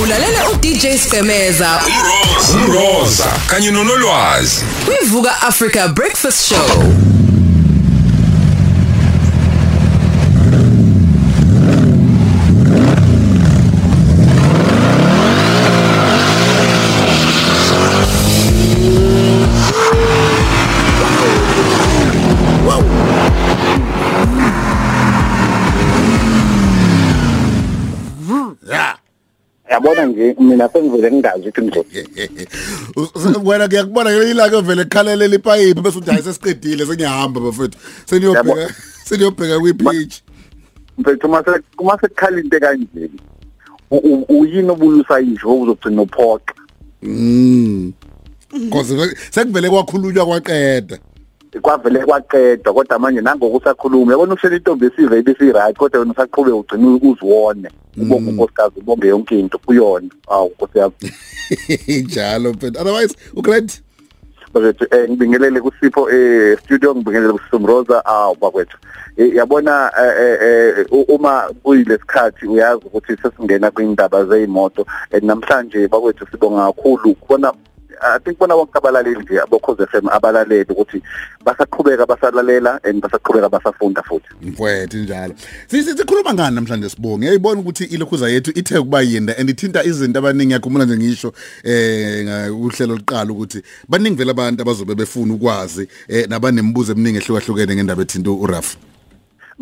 ulalela uDJ Skemeza umroza umroza kanye nonolwazi. Kwivuka Africa Breakfast Show. Yabona nje mina sengivele ngingazi ukuthi ngizokwenza wena ngiyakubona ngeke ilaka vele ekhalele ipayipi bese uthi hayi sesiqedile sengiyahamba bafethu seniyobheka seniyobheka kwi-page mfethu mase uma sekukhala into kanje u- u- uyini obulusa yisho uzogcina uphoqa mm. Cause sekuvele kwakhulunywa kwaqeda. Kwavele kwaqedwa kodwa manje nangokusakhuluma yabona uhleli intombi esive ibisi right kodwa wena usaqhube ugcina uziwone ubonge unkosikazi ubonge yonke into kuyona. Awu nkosi yami. Njalo mfethu otherwise ugrade bakwethu eh ngibingelele kusipho eh studio ngibingelele kusumroza awu bakwethu. Eh, yabona eh, eh, eh, u- uma kuyilesikhathi uyazi ukuthi sesingena kwindaba zeimoto and namhlanje bakwethu sibonga kakhulu kubona I think bona wonke abalaleli nje abokhoze FM abalaleli ukuthi basaqhubeka basalalela and basaqhubeka basafunda futhi. Mfowethu njalo. Sisi sikhuluma ngani namhlanje sibonge? Yayibona ukuthi ilokhuza yethu ithe kuba yinda and ithinta izinto abaningi yakhumula nje ngisho eh uhlelo liqala ukuthi baningi vele abantu abazobe befuna ukwazi eh nabanemibuzo eminingi ehlukahlukene ngendaba ethinta uRaf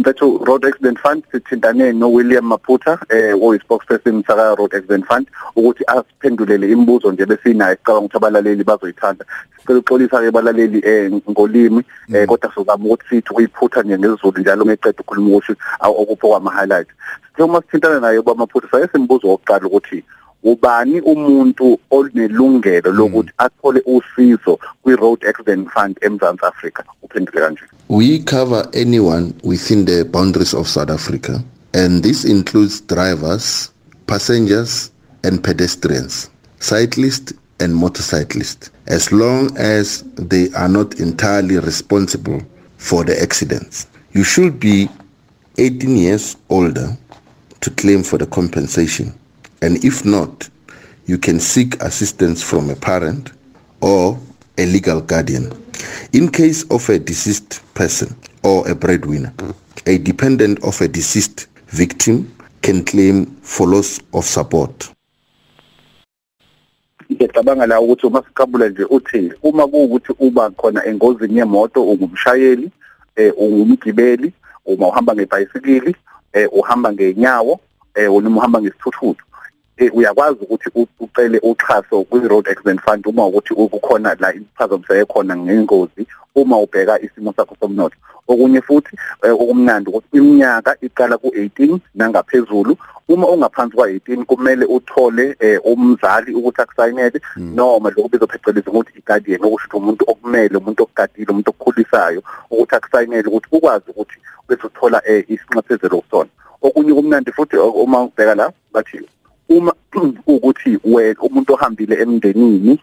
mfethu road accident fund sithintane no William Maputa eh oyi-spokesperson saka road accident fund ukuthi asiphendulele imibuzo nje besinayo sicabanga ukuthi abalaleli bazoyithanda. Sicela uxolisa ke abalaleli eh ngolimi eh kodwa sizama ukuthi sithi kuyiphutha nje ngezulu njalo ngeqeda ukukhuluma ukuthi okupho kwama highlights sithe uma sithintana naye bamaphutha sayesimbuzo wokuqala ukuthi ubani umuntu onelungelo lokuthi athole usizo kwi-road accident fund eMzantsi Afrika? Uphendule kanje. We cover anyone within the boundaries of South Africa, and this includes drivers, passengers, and pedestrians, cyclists, and motorcyclists, as long as they are not entirely responsible for the accidents. You should be 18 years older to claim for the compensation, and if not, you can seek assistance from a parent or a legal guardian. In case of a deceased person or a breadwinner, a dependent of a deceased victim can claim for loss of support. ngiyacabanga la ukuthi uma siqabula nje uthi uma kuwukuthi uba khona engozini yemoto ungumshayeli eh ungumgibeli uma uhamba ngebhayisikili eh uhamba ngenyawo eh noma uhamba ngesithuthuthu uyakwazi ukuthi u- ucele uxhaso kwi-road accident fund uma ukuthi ukukhona la iphazamiseke khona ngengozi uma ubheka isimo sakho somnotho. Okunye futhi eh, okumnandi ukuthi iminyaka iqala ku-18 nangaphezulu. Uma ungaphansi kwa-18 kumele uthole eh, umzali ukuthi akusayinele noma lokho bezopheceleza ukuthi i-guardian okusho ukuthi umuntu okumele umuntu okugadile umuntu okukhulisayo ukuthi akusayinele ukuthi ukwazi ukuthi bese uthola eh, isinxephezelo kusona okunye kumnandi futhi o- uma ubheka la bathi uma ukuthi wena umuntu ohambile emndenini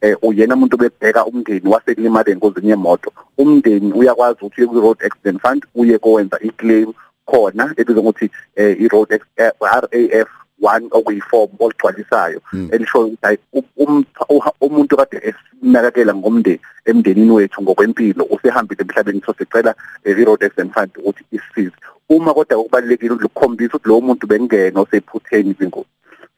eh uyena umuntu bebheka umndeni waselimale engozini yemoto. Umndeni uyakwazi ukuthi uye ku-road accident fund uye kowenza i-claim khona ebizwa ngokuthi eh, i-road ex- eh, RAF 1 okuyiform oligcwalisayo elisho ukuthi hayi u- um- uha- umuntu kade esinakekela ngomndeni emndenini wethu ngokwempilo usehambile emhlabeni so sicela eh, i-road accident fund ukuthi isisize uma kodwa okubalekile ukukhombisa ukuthi lowo muntu bengena osephutheni izingozi.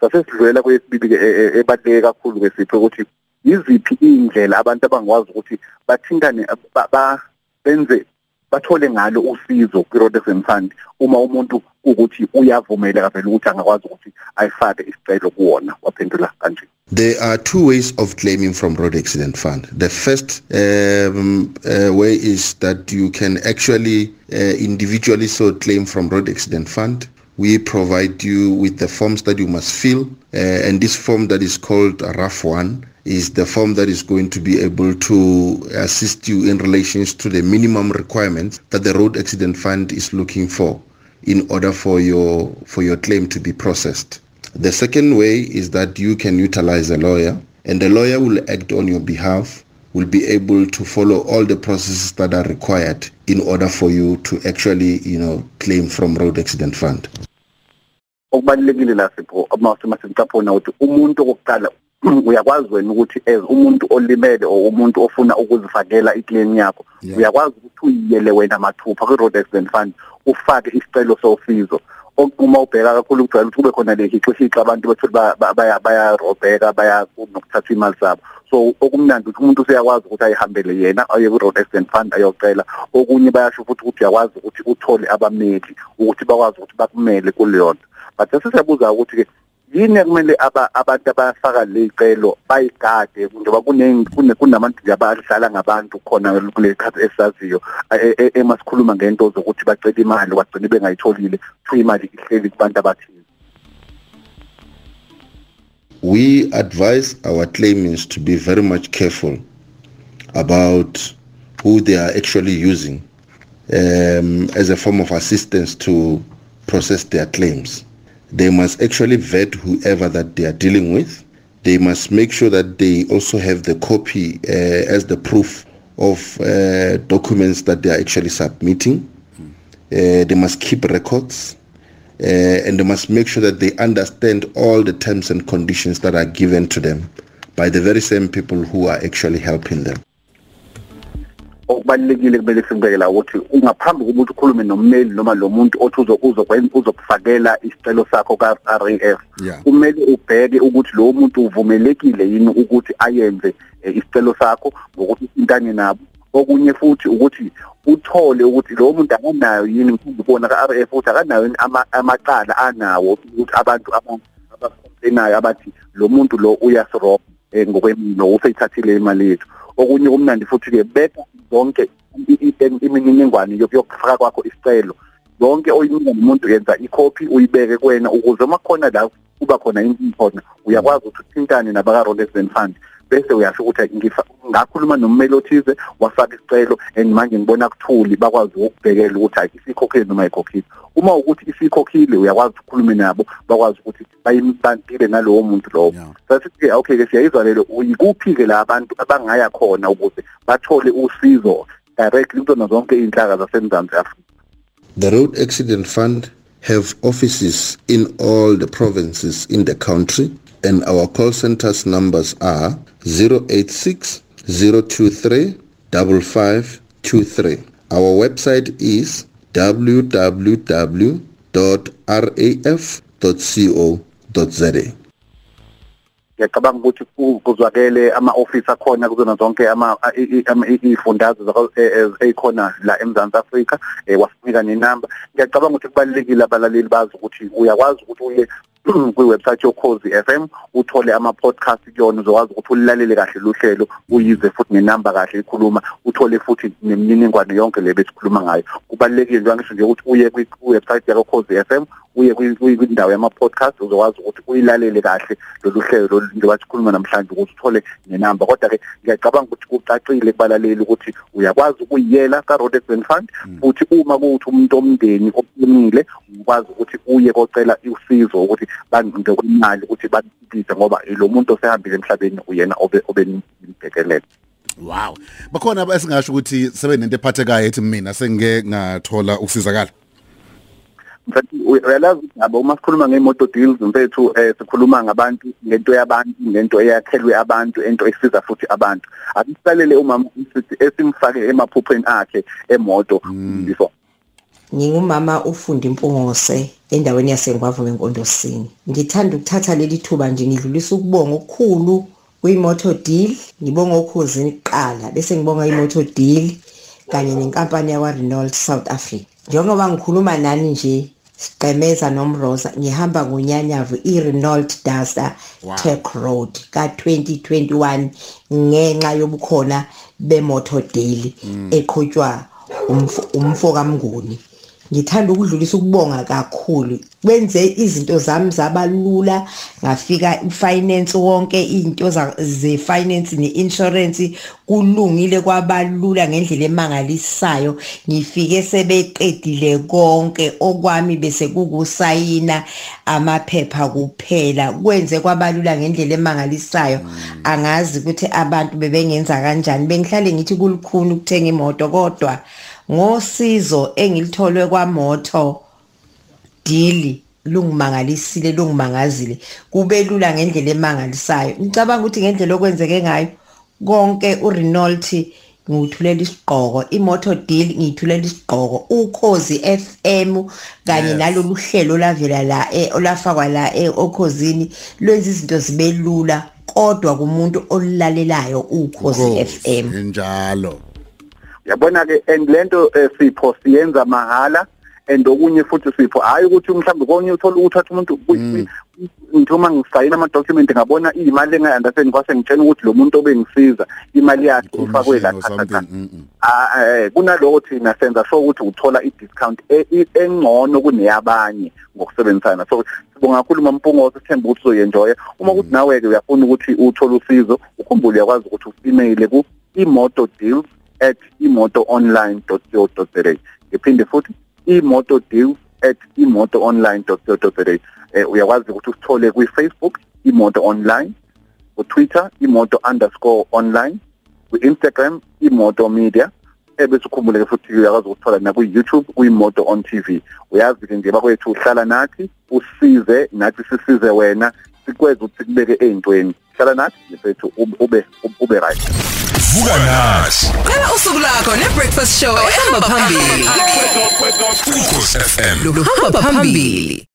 Sasesidlulela kwesibili ke ebaleke kakhulu ke sipho ukuthi yiziphi indlela abantu abangwazi ukuthi bathintane ba- ba- benze bathole ngalo usizo kwi-road accident fund. Uma umuntu ukuthi uyavumeleka vele ukuthi angakwazi ukuthi ayifake isicelo kuwona waphendula kanje There are two ways of claiming from Road Accident Fund. The first um, uh, way is that you can actually uh, individually so claim from Road Accident Fund. We provide you with the forms that you must fill, uh, and this form that is called RAF 1 is the form that is going to be able to assist you in relations to the minimum requirements that the Road Accident Fund is looking for in order for your for your claim to be processed. The second way is that you can utilize a lawyer and the lawyer will act on your behalf, will be able to follow all the processes that are required in order for you to actually, you know, claim from road accident fund. okubalekile la sipho amasemasicaphona ukuthi umuntu okokuqala uyakwazi wena ukuthi as umuntu olimele or umuntu ofuna ukuzifakela iclaim yakho Yeah. uyakwazi ukuthi uyiyele wena mathupha kwi-road accident fund ufake isicelo sosizo. Ok- uma ubheka kakhulu kujwayele ukuthi kube khona le hixihixi abantu bethu ba- ba- baya bayarobheka baya nokuthatha imali zabo. So okumnandi ukuthi umuntu useyakwazi ukuthi ayihambele yena aye kwi-road accident fund ayocela. Okunye bayasho futhi ukuthi uyakwazi ukuthi uthole abameli ukuthi bakwazi ukuthi bakumele kuleyo nto but sesiyabuza ukuthi-ke yini ekumele aba- abantu abafaka ley'celo bayigade njengoba kune- kune- kunabantu nje abadlala ngabantu khona kule khathi esisaziyo e- e- ema sikhuluma ngento zokuthi bacela imali bagcine bengayitholile kuthiwa imali ihleli kubantu abathile we advise our claimants to be very much careful about who they are actually using um, as a form of assistance to process their claims. They must actually vet whoever that they are dealing with. They must make sure that they also have the copy uh, as the proof of uh, documents that they are actually submitting. Uh, they must keep records uh, and they must make sure that they understand all the terms and conditions that are given to them by the very same people who are actually helping them. Okubalekile kumele simbeke la ukuthi ungaphambi kokuthi ukhulume nommeli noma lo muntu othi uzo- uzokwen- uzokufakela isicelo sakho ka-RAF Yeah. kumele ubheke ukuthi lo muntu uvumelekile yini ukuthi ayenze eh, isicelo sakho ngokuthi uthintane nabo okunye futhi ukuthi uthole ukuthi lo muntu akanayo yini mkhumbi kubona ka-RAF ukuthi akanayo yini ama- amaqala anawo ukuthi abantu aba- abacomplainayo abathi lo muntu lo uyasiroba um ngokwemino useyithathile imali yethu okunye kumnandi futhi-ke beka zonke i- i- imininingwane yok- yokufaka kwakho isicelo. Yonke oyinika nomuntu yenza ikhophi uyibeke kuwena ukuze uma kukhona la kuba khona inkinga khona uyakwazi ukuthi uthintane nabaka-road accident fund. Bese uyasho ukuthi ngifa- ngakhuluma nommeli othize wafaka isicelo and manje ngibona kuthuli bakwazi ukubhekela ukuthi hayi isikhokhile noma ayikhokhile. Uma ukuthi isikhokhile uyakwazi ukuthi ukhulume nabo bakwazi ukuthi bayimpantile nalowo muntu lowo. Yeah. sasithi okay-ke siyayizwa lelo yikuphi-ke la abantu abangaya khona ukuze bathole usizo directly kuzona zonke iy'nhlaka zasemzansi afrika? The Road Accident Fund have offices in all the provinces in the country. And our call centers numbers are 086 023 5523. Our website is www.raf.co.za. ngiyacabanga ukuthi ku- kuzwakele ama-ofisi akhona kuzona zonke ama- i- i- ama- i- iy'fundazwe zaka- e- e- ey'khona la emzansi afrika um wasinika nenamba ngiyacabanga ukuthi kubalulekile abalaleli bazi ukuthi uyakwazi ukuthi uye kwiwebsite yokhozi f m uthole ama-podcast kuyona uzokwazi ukuthi ulilalele kahle luhlelo uyizwe futhi nenamba kahle ikhuluma uthole futhi nemininingwane yonke le besikhuluma ngayo. Kubalulekile njengoba ngisho nje ukuthi uye kwi- kwiwebsite yakokhozi f m uye kwi- kwi- kwindawo yama-podcast uzokwazi ukuthi uyilalele kahle lolu hlelo lolu njengoba sikhuluma namhlanje ukuthi uthole nenamba. Kodwa-ke ngiyacabanga ukuthi kucacile kubalaleli ukuthi uyakwazi ukuyiyela ka-road accident fund futhi uma kuwuthi umuntu omndeni oqinile ukwazi ukuthi uye kocela usizo ukuthi banqinde kwimali ukuthi baphilise ngoba lo muntu osehambile emhlabeni uyena obe obe nimbhekelele wow. Bakhona esingasho ukuthi sebenento ephathekayo ethi mina sengike ngathola ukusizakala. Uyalazi ukuthi nabo uma sikhuluma ngemoto deals mfethu eh sikhuluma ngabantu ngento yabantu ngento eyakhelwe abantu into esiza futhi abantu. Akusalele umama sithi esimfake emaphupheni akhe emoto before. Ngingumama ufunda impungose endaweni yasengwavume enkondosini. Ngithanda ukuthatha leli thuba nje ngidlulisa ukubonga okukhulu kwi-motor deal ngibonga okhuzini kuqala bese ngibonga i-motor deal kanye nenkampani yakwa-renault south africa. Njengoba ngikhuluma nani nje sigqemeza nomrosa ngihamba ngonyanyavu i-renault duster Wow. tech road ka-2021 ngenxa yobukhona bemotor deal eqhutshwa umf- umfoka mnguni ngithanda ukudlulisa ukubonga kakhulu. Kwenze izinto zami zaba lula ngafika ufinance wonke izinto ze-finance ne-insurance kulungile kwabalula ngendlela emangalisayo. Ngifike sebeqedile konke okwami bese kukusayina amaphepha kuphela. Kwenze kwabalula ngendlela emangalisayo. Angazi ukuthi abantu bebengenza kanjani. Bengihlale ngithi kulukhuni ukuthenga imoto kodwa ngosizo engilitholwe kwamoto deal lungimangalisile lungimangazile kube lula ngendlela emangalisayo. Ngicabanga ukuthi ngendlela okwenzeke ngayo konke uRenault ngithulela isigqoko imoto deal ngithulela isigqoko ukhozi FM kanye nalolu hlelo lavela la eh, olafakwa la eh, okhozini lwenza izinto zibe lula kodwa kumuntu olilalelayo ukhozi FM njalo. Yabona ke and lento eh, sipho siyenza mahala and okunye futhi sipho hayi ukuthi mhlawumbe konye uthola ukuthatha umuntu ngithuma ngisayina ama document ngabona imali engayandatheni kwase ngitshena ukuthi lo muntu obengisiza imali yakhe ifakwe la Commission or something, mm, mm. Ah, eh, kunaloko thina senza sure ukuthi uthola i-discount e- i- engcono kuneyabanye ngokusebenzisana. So sibonga kakhulu mampungoso sithemba ukuthi uzoyenjoya. Uma kuthi nawe-ke uyafuna ukuthi uthole usizo ukhumbule uyakwazi ukuthi u-emaile ku-imoto deals at imotoonline co za ngiphinde futhi imoto deals at imotoonline co za eh, uyakwazi ukuthi usithole kwi-facebook imoto online ku-twitter imoto underscore online ku-instagram imoto media ebese ukhumbule futhi uyakwazi ukuthola naku-youtube kuyimoto on tv uyazi-ke nje bakwethu uhlala nathi usize nathi sisize wena sikweze ukuthi sikubeke ey'ntweni. Hlala nathi mfethu ube ube ube right. Vuka nathi qala usuku lakho nebreakfast show. Ehamba phambili ukhosi FM luhamba phambili